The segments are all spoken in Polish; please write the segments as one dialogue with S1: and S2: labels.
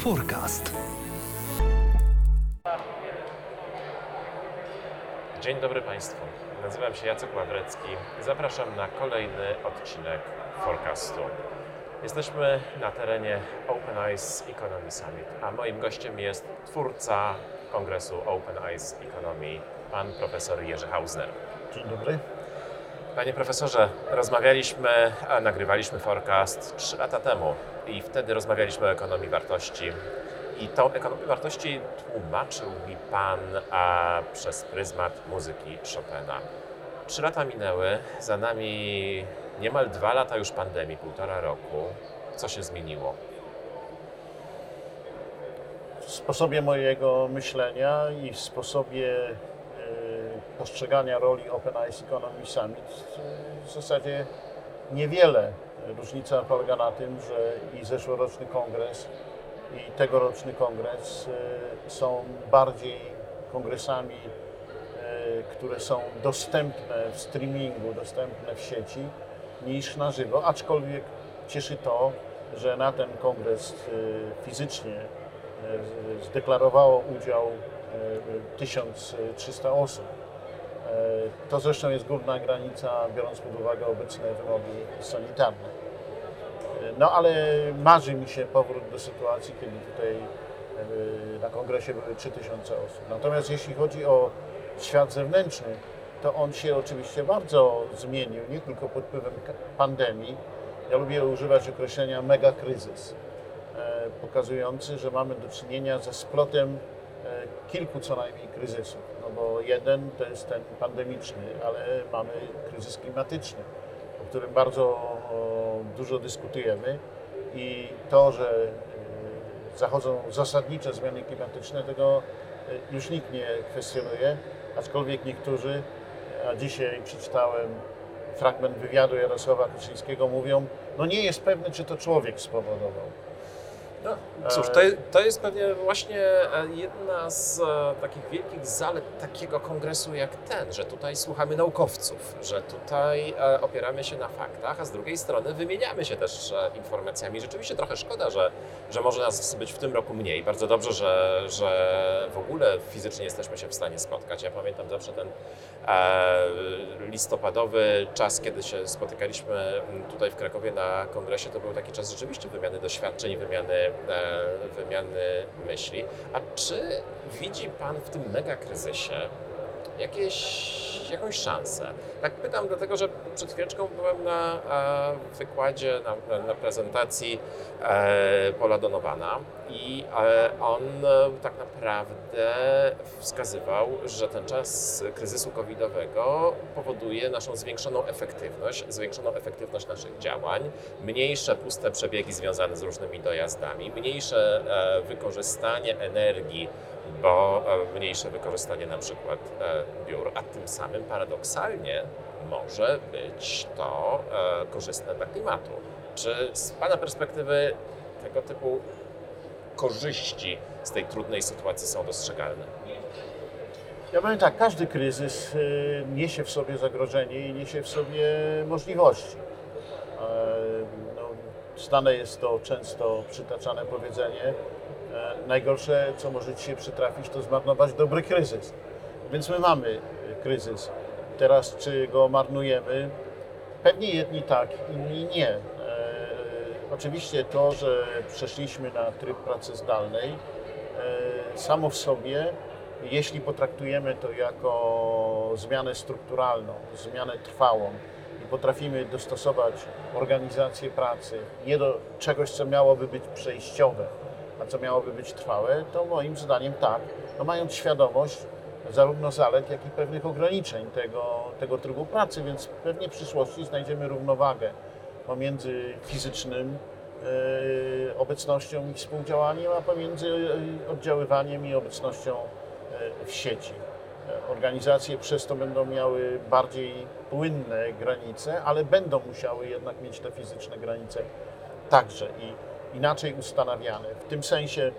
S1: Forecast.
S2: Dzień dobry Państwu. Nazywam się Jacek Ławrecki. Zapraszam na kolejny odcinek Forecastu. Jesteśmy na terenie Open Eyes Economy Summit, a moim gościem jest twórca kongresu Open Eyes Economy, pan profesor Jerzy Hausner.
S3: Dzień dobry.
S2: Panie profesorze, rozmawialiśmy, a nagrywaliśmy forecast 3 lata temu i wtedy rozmawialiśmy o ekonomii wartości. I tą ekonomię wartości tłumaczył mi Pan a, przez pryzmat muzyki Chopina. Trzy lata minęły, za nami niemal dwa lata już pandemii, półtora roku. Co się zmieniło?
S3: W sposobie mojego myślenia i w sposobie postrzegania roli Open Eyes Economy Summit w zasadzie niewiele. Różnica polega na tym, że i zeszłoroczny kongres, i tegoroczny kongres e, są bardziej kongresami, e, które są dostępne w streamingu, dostępne w sieci, niż na żywo. Aczkolwiek cieszy to, że na ten kongres e, fizycznie zdeklarowało udział e, 1300 osób. E, To zresztą jest górna granica, biorąc pod uwagę obecne wymogi sanitarne. E, No ale marzy mi się powrót do sytuacji, kiedy tutaj e, na kongresie były 3000 osób. Natomiast jeśli chodzi o świat zewnętrzny, to on się oczywiście bardzo zmienił, nie tylko pod wpływem pandemii. Ja lubię używać określenia megakryzys, e, pokazujący, że mamy do czynienia ze splotem kilku co najmniej kryzysów. No bo jeden to jest ten pandemiczny, ale mamy kryzys klimatyczny, o którym bardzo dużo dyskutujemy i to, że e, zachodzą zasadnicze zmiany klimatyczne, tego e, już nikt nie kwestionuje, aczkolwiek niektórzy, a dzisiaj przeczytałem fragment wywiadu Jarosława Kaczyńskiego, mówią, no nie jest pewny, czy to człowiek spowodował.
S2: No, cóż, to, to jest pewnie właśnie e, jedna z e, takich wielkich zalet takiego kongresu jak ten, że tutaj słuchamy naukowców, że tutaj e, opieramy się na faktach, a z drugiej strony wymieniamy się też e, informacjami. Rzeczywiście trochę szkoda, że, że może nas być w tym roku mniej. Bardzo dobrze, że, że w ogóle fizycznie jesteśmy się w stanie spotkać. Ja pamiętam zawsze ten e, listopadowy czas, kiedy się spotykaliśmy tutaj w Krakowie na kongresie, to był taki czas rzeczywiście wymiany doświadczeń, wymiany, e, wymiany myśli. A czy widzi Pan w tym megakryzysie jakieś, jakąś szansę? Tak pytam, dlatego że przed chwileczką byłem na e, wykładzie, na, na prezentacji e, Paula Donowana i e, on e, tak naprawdę wskazywał, że ten czas kryzysu covidowego powoduje naszą zwiększoną efektywność, zwiększoną efektywność naszych działań, mniejsze puste przebiegi związane z różnymi dojazdami, mniejsze e, wykorzystanie energii bo e, mniejsze wykorzystanie na przykład e, biur, a tym samym paradoksalnie może być to e, korzystne dla klimatu. Czy z Pana perspektywy tego typu korzyści z tej trudnej sytuacji są dostrzegalne?
S3: Ja powiem tak, każdy kryzys niesie w sobie zagrożenie i niesie w sobie możliwości. No, znane jest to często przytaczane powiedzenie, najgorsze, co może Ci się przytrafić, to zmarnować dobry kryzys. Więc my mamy y, kryzys. Teraz czy go marnujemy? Pewnie jedni tak, inni nie. E, Oczywiście to, że przeszliśmy na tryb pracy zdalnej, e, samo w sobie, jeśli potraktujemy to jako zmianę strukturalną, zmianę trwałą i potrafimy dostosować organizację pracy nie do czegoś, co miałoby być przejściowe, a co miałoby być trwałe, to moim zdaniem tak, no mając świadomość zarówno zalet, jak i pewnych ograniczeń tego, tego trybu pracy, więc pewnie w przyszłości znajdziemy równowagę pomiędzy fizycznym e, obecnością i współdziałaniem, a pomiędzy e, oddziaływaniem i obecnością e, w sieci. Organizacje przez to będą miały bardziej płynne granice, ale będą musiały jednak mieć te fizyczne granice także i inaczej ustanawiane. W tym sensie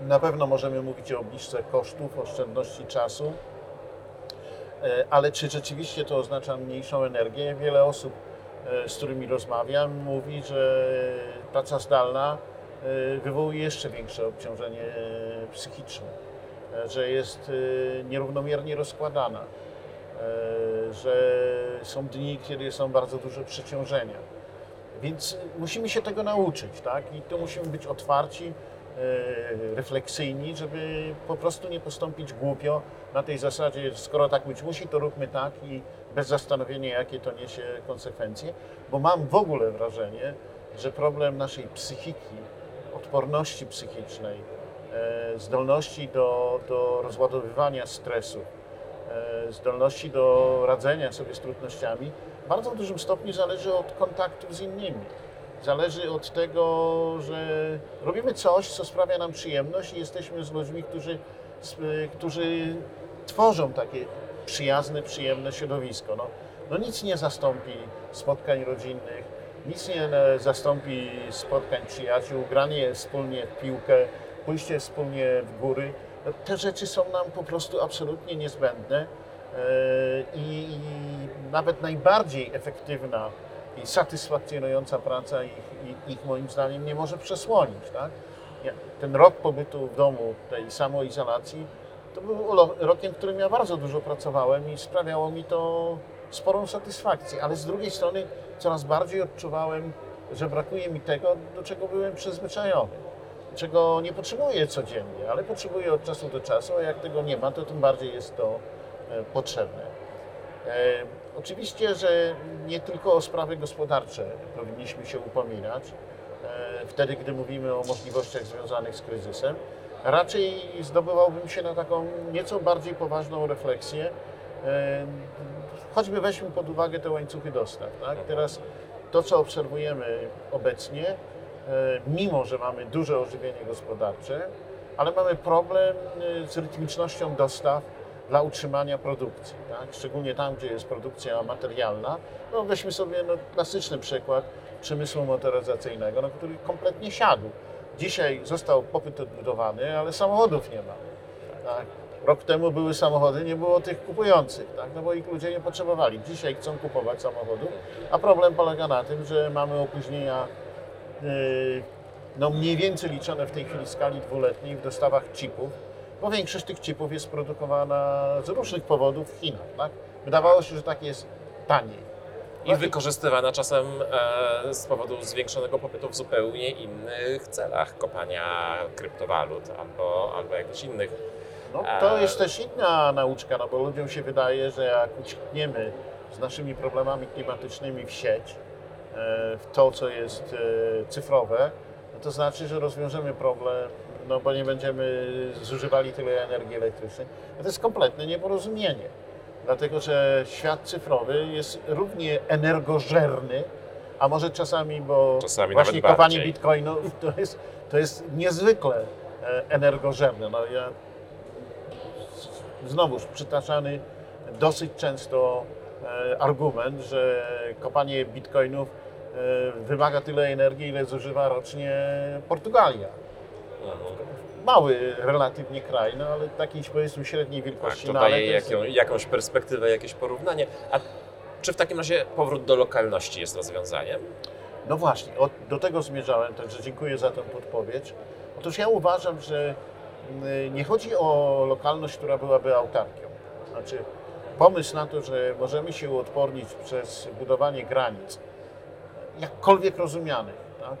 S3: na pewno możemy mówić o obniżce kosztów, oszczędności czasu, E, ale czy rzeczywiście to oznacza mniejszą energię? Wiele osób, e, z którymi rozmawiam, mówi, że praca zdalna e, wywołuje jeszcze większe obciążenie psychiczne, że jest nierównomiernie rozkładana, że są dni, kiedy są bardzo duże przeciążenia. Więc musimy się tego nauczyć, tak? I to musimy być otwarci, e, refleksyjni, żeby po prostu nie postąpić głupio na tej zasadzie, skoro tak być musi, to róbmy tak i bez zastanowienia, jakie to niesie konsekwencje, bo mam w ogóle wrażenie, że problem naszej psychiki, odporności psychicznej, e, zdolności do, do rozładowywania stresu, e, zdolności do radzenia sobie z trudnościami w bardzo dużym stopniu zależy od kontaktów z innymi. Zależy od tego, że robimy coś, co sprawia nam przyjemność i jesteśmy z ludźmi, którzy, którzy tworzą takie przyjazne, przyjemne środowisko. No, no nic nie zastąpi spotkań rodzinnych, nic nie e, zastąpi spotkań przyjaciół, granie wspólnie w piłkę, pójście wspólnie w góry. No, Te rzeczy są nam po prostu absolutnie niezbędne i, i nawet najbardziej efektywna i satysfakcjonująca praca ich, ich, ich moim zdaniem nie może przesłonić. Tak? Ten rok pobytu w domu, tej samoizolacji, to był rokiem, w którym ja bardzo dużo pracowałem i sprawiało mi to sporą satysfakcję, ale z drugiej strony coraz bardziej odczuwałem, że brakuje mi tego, do czego byłem przyzwyczajony, czego nie potrzebuję codziennie, ale potrzebuję od czasu do czasu, a jak tego nie ma, to tym bardziej jest to e, potrzebne. E, Oczywiście, że nie tylko o sprawy gospodarcze powinniśmy się upominać, e, wtedy, gdy mówimy o możliwościach związanych z kryzysem. Raczej zdobywałbym się na taką nieco bardziej poważną refleksję. E, Choćby weźmy pod uwagę te łańcuchy dostaw. Tak? Teraz to, co obserwujemy obecnie, e, mimo że mamy duże ożywienie gospodarcze, ale mamy problem e, z rytmicznością dostaw dla utrzymania produkcji, tak? szczególnie tam, gdzie jest produkcja materialna. No weźmy sobie no, klasyczny przykład przemysłu motoryzacyjnego, no, który kompletnie siadł. Dzisiaj został popyt odbudowany, ale samochodów nie ma. Tak? Rok temu były samochody, nie było tych kupujących, tak? no bo ich ludzie nie potrzebowali. Dzisiaj chcą kupować samochodów, a problem polega na tym, że mamy opóźnienia yy, no mniej więcej liczone w tej chwili skali dwuletniej w dostawach chipów, bo większość tych chipów jest produkowana z różnych powodów w Chinach. Tak? Wydawało się, że tak jest taniej.
S2: I wykorzystywana czasem e, z powodu zwiększonego popytu w zupełnie innych celach kopania kryptowalut albo, albo jakichś innych.
S3: No, to
S2: Eee.
S3: jest też inna nauczka, no bo ludziom się wydaje, że jak uciekniemy z naszymi problemami klimatycznymi w sieć, e, w to, co jest e, cyfrowe, to znaczy, że rozwiążemy problem, no bo nie będziemy zużywali tyle energii elektrycznej. To jest kompletne nieporozumienie, dlatego że świat cyfrowy jest równie energożerny, a może czasami, bo
S2: Czasami
S3: właśnie kopanie
S2: bardziej.
S3: bitcoinów to jest, to jest niezwykle e, energożerne. No ja znowuż przytaczany dosyć często e, argument, że kopanie bitcoinów wymaga tyle energii, ile zużywa rocznie Portugalia. Mały relatywnie kraj, no ale takiej powiedzmy średniej
S2: Tak,
S3: wielkości.
S2: to
S3: no,
S2: daje
S3: jest-
S2: jaką, jakąś perspektywę, jakieś porównanie. A czy w takim razie powrót do lokalności jest rozwiązaniem?
S3: No właśnie, o, do tego zmierzałem, także dziękuję za tę podpowiedź. Otóż ja uważam, że mm, nie chodzi o lokalność, która byłaby autarkią. Znaczy, pomysł na to, że możemy się uodpornić przez budowanie granic, jakkolwiek rozumianych, tak?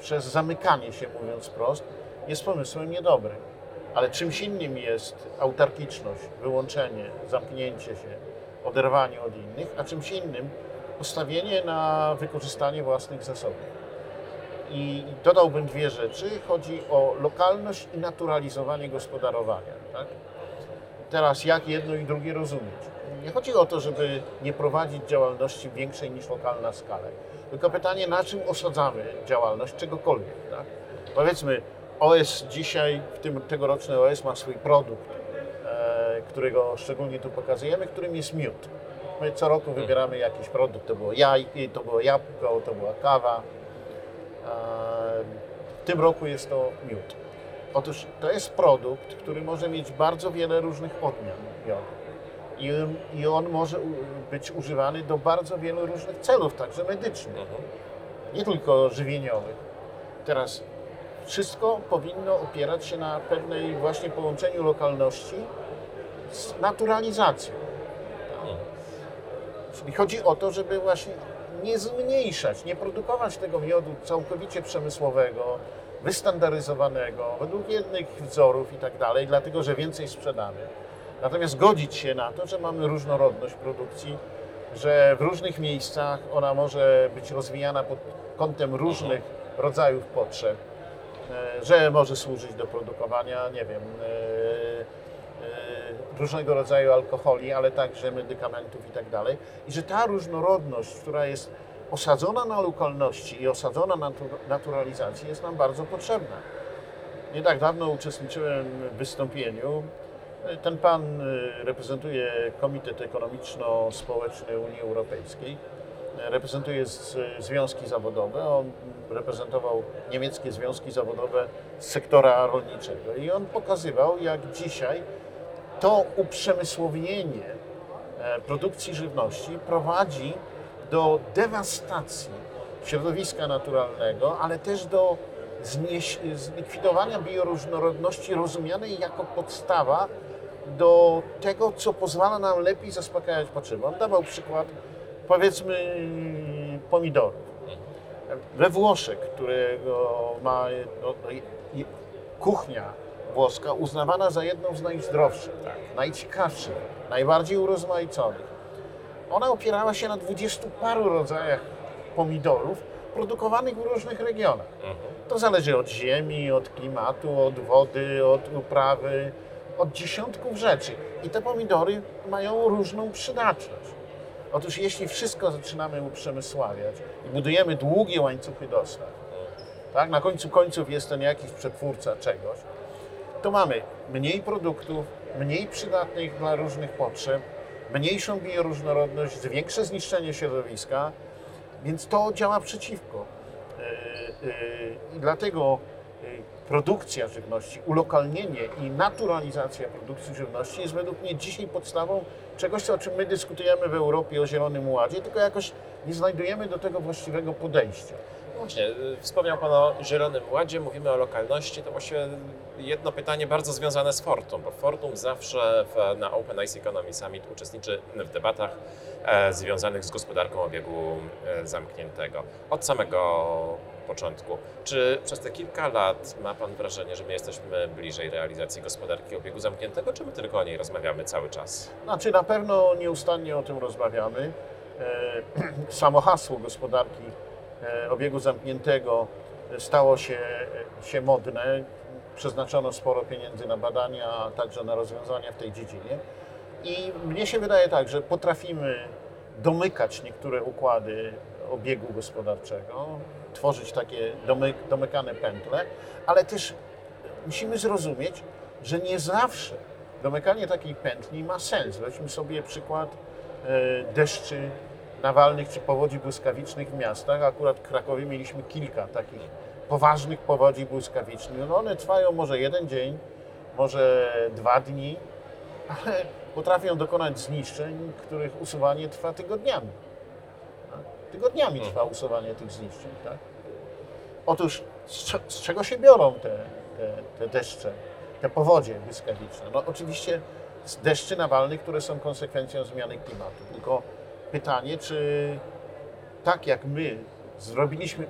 S3: przez zamykanie się, mówiąc wprost, jest pomysłem niedobrym. Ale czymś innym jest autarkiczność, wyłączenie, zamknięcie się, oderwanie od innych, a czymś innym postawienie na wykorzystanie własnych zasobów. I dodałbym dwie rzeczy. Chodzi o lokalność i naturalizowanie gospodarowania. Tak? Teraz jak jedno i drugie rozumieć? Nie chodzi o to, żeby nie prowadzić działalności większej niż lokalna skala. Tylko pytanie, na czym osadzamy działalność czegokolwiek. Tak? Powiedzmy, OS dzisiaj, w tym tegoroczny OS ma swój produkt, e, którego szczególnie tu pokazujemy, którym jest miód. My co roku wybieramy jakiś produkt, to było jaj, to było jabłko, to była kawa. E, W tym roku jest to miód. Otóż to jest produkt, który może mieć bardzo wiele różnych odmian miodu. I, I on może być używany do bardzo wielu różnych celów, także medycznych,
S2: Mhm.
S3: nie tylko żywieniowych. Teraz wszystko powinno opierać się na pewnej właśnie połączeniu lokalności z naturalizacją. Czyli chodzi o to, żeby właśnie nie zmniejszać, nie produkować tego miodu całkowicie przemysłowego, wystandaryzowanego, według jednych wzorów i tak dalej, dlatego że więcej sprzedamy. Natomiast godzić się na to, że mamy różnorodność produkcji, że w różnych miejscach ona może być rozwijana pod kątem różnych rodzajów potrzeb, e, że może służyć do produkowania, nie wiem, e, e, różnego rodzaju alkoholi, ale także medykamentów i tak dalej. I że ta różnorodność, która jest osadzona na lokalności i osadzona na natu- naturalizacji jest nam bardzo potrzebna. Nie tak dawno uczestniczyłem w wystąpieniu. Ten pan y, reprezentuje Komitet Ekonomiczno-Społeczny Unii Europejskiej. Reprezentuje związki zawodowe. On reprezentował niemieckie związki zawodowe z sektora rolniczego. I on pokazywał, jak dzisiaj to uprzemysłowienie e, produkcji żywności prowadzi do dewastacji środowiska naturalnego, ale też do zlikwidowania bioróżnorodności rozumianej jako podstawa do tego, co pozwala nam lepiej zaspokajać potrzeby. On dawał przykład, powiedzmy, pomidorów. We Włoszech, którego ma no, kuchnia włoska uznawana za jedną z najzdrowszych, najciekawszych, najbardziej urozmaiconych. Ona opierała się na dwudziestu paru rodzajach pomidorów produkowanych w różnych regionach. To zależy od ziemi, od klimatu, od wody, od uprawy, od dziesiątków rzeczy. I te pomidory mają różną przydatność. Otóż jeśli wszystko zaczynamy uprzemysławiać i budujemy długie łańcuchy dostaw, tak, na końcu końców jest ten jakiś przetwórca czegoś, to mamy mniej produktów, mniej przydatnych dla różnych potrzeb, mniejszą bioróżnorodność, większe zniszczenie środowiska, więc to działa przeciwko. Yy, yy, I dlatego produkcja żywności, ulokalnienie i naturalizacja produkcji żywności jest według mnie dzisiaj podstawą czegoś, o czym my dyskutujemy w Europie o Zielonym Ładzie, tylko jakoś nie znajdujemy do tego właściwego podejścia.
S2: Właśnie, y, wspomniał Pan o Zielonym Ładzie, mówimy o lokalności, to właściwie jedno pytanie bardzo związane z Fortum, bo Fortum zawsze w, na Open Ice Economy Summit uczestniczy w debatach e, związanych z gospodarką obiegu e, zamkniętego. Od samego początku. Czy przez te kilka lat ma Pan wrażenie, że my jesteśmy bliżej realizacji gospodarki obiegu zamkniętego, czy my tylko o niej rozmawiamy cały czas?
S3: Znaczy na pewno nieustannie o tym rozmawiamy. E, Samo hasło gospodarki e, obiegu zamkniętego stało się, się modne. Przeznaczono sporo pieniędzy na badania, a także na rozwiązania w tej dziedzinie. I mnie się wydaje tak, że potrafimy domykać niektóre układy obiegu gospodarczego, tworzyć takie domy, domykane pętle, ale też musimy zrozumieć, że nie zawsze domykanie takiej pętli ma sens. Weźmy sobie przykład e, deszczy nawalnych czy powodzi błyskawicznych w miastach. Akurat w Krakowie mieliśmy kilka takich poważnych powodzi błyskawicznych. No one trwają może jeden dzień, może dwa dni, ale potrafią dokonać zniszczeń, których usuwanie trwa tygodniami. Tygodniami trwa usuwanie tych zniszczeń. Tak? Otóż z, cze- z czego się biorą te, te, te deszcze, te powodzie błyskawiczne? No oczywiście z deszczy nawalnych, które są konsekwencją zmiany klimatu. Tylko pytanie, czy tak jak my zrobiliśmy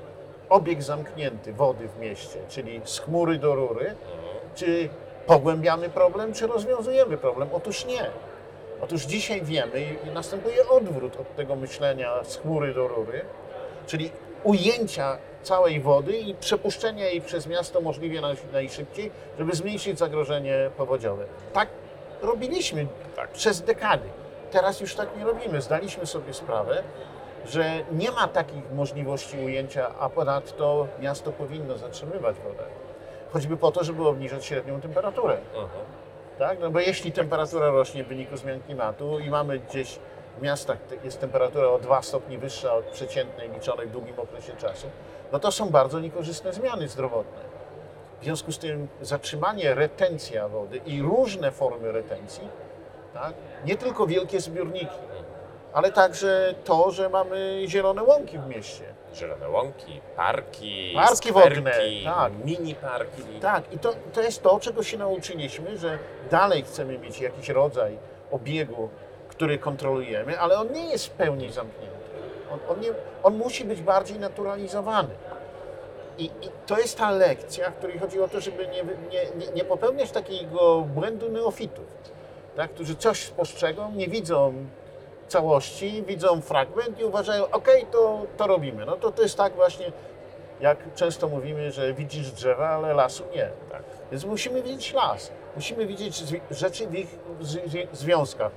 S3: obieg zamknięty wody w mieście, czyli z chmury do rury, czy pogłębiamy problem, czy rozwiązujemy problem? Otóż nie. Otóż dzisiaj wiemy i następuje odwrót od tego myślenia z chmury do rury, czyli ujęcia całej wody i przepuszczenia jej przez miasto możliwie naj- najszybciej, żeby zmniejszyć zagrożenie powodziowe. Tak robiliśmy
S2: Tak.
S3: przez dekady. Teraz już tak nie robimy. Zdaliśmy sobie sprawę, że nie ma takich możliwości ujęcia, a ponadto miasto powinno zatrzymywać wodę. Choćby po to, żeby obniżać średnią temperaturę.
S2: Mhm.
S3: Tak? No bo jeśli temperatura rośnie w wyniku zmian klimatu i mamy gdzieś w miastach jest temperatura o 2 stopni wyższa od przeciętnej liczonej w długim okresie czasu, no to są bardzo niekorzystne zmiany zdrowotne. W związku z tym zatrzymanie, retencja wody i różne formy retencji, tak? nie tylko wielkie zbiorniki, ale także to, że mamy zielone łąki w mieście.
S2: Zielone łąki, parki,
S3: Parki
S2: skwerki,
S3: wodne, tak.
S2: mini parki.
S3: Tak, i to, to jest to, czego się nauczyliśmy, że dalej chcemy mieć jakiś rodzaj obiegu, który kontrolujemy, ale on nie jest w pełni zamknięty. On, on, nie, on musi być bardziej naturalizowany. I, I to jest ta lekcja, w której chodzi o to, żeby nie, nie, nie, nie popełniać takiego błędu neofitów, tak, którzy coś spostrzegą, nie widzą całości, widzą fragment i uważają, ok, to, to robimy. No to to jest tak właśnie, jak często mówimy, że widzisz drzewa, ale lasu nie.
S2: Tak.
S3: Więc musimy widzieć las, musimy widzieć rzeczy w ich zwi- zwi- związkach,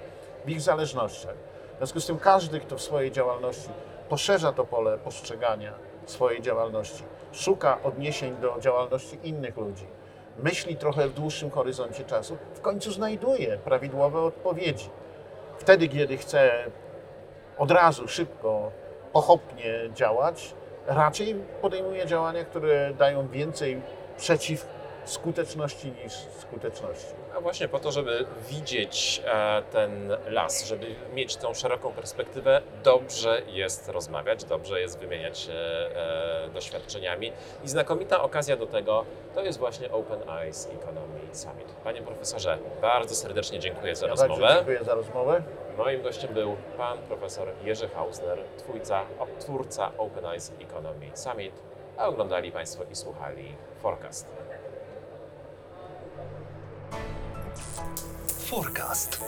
S3: w ich zależnościach. W związku z tym każdy, kto w swojej działalności poszerza to pole postrzegania swojej działalności, szuka odniesień do działalności innych ludzi, myśli trochę w dłuższym horyzoncie czasu, w końcu znajduje prawidłowe odpowiedzi. Wtedy, kiedy chce od razu, szybko, pochopnie działać, raczej podejmuje działania, które dają więcej przeciwskuteczności niż skuteczności.
S2: A właśnie po to, żeby widzieć e, ten las, żeby mieć tą szeroką perspektywę, dobrze jest rozmawiać, dobrze jest wymieniać się e, doświadczeniami. I znakomita okazja do tego to jest właśnie Open Eyes Economy Summit. Panie profesorze, bardzo serdecznie dziękuję za
S3: Ja
S2: rozmowę.
S3: dziękuję za rozmowę.
S2: Moim gościem był pan profesor Jerzy Hausner, twórca, twórca Open Eyes Economy Summit, a oglądali Państwo i słuchali Forecast.
S1: Forecast.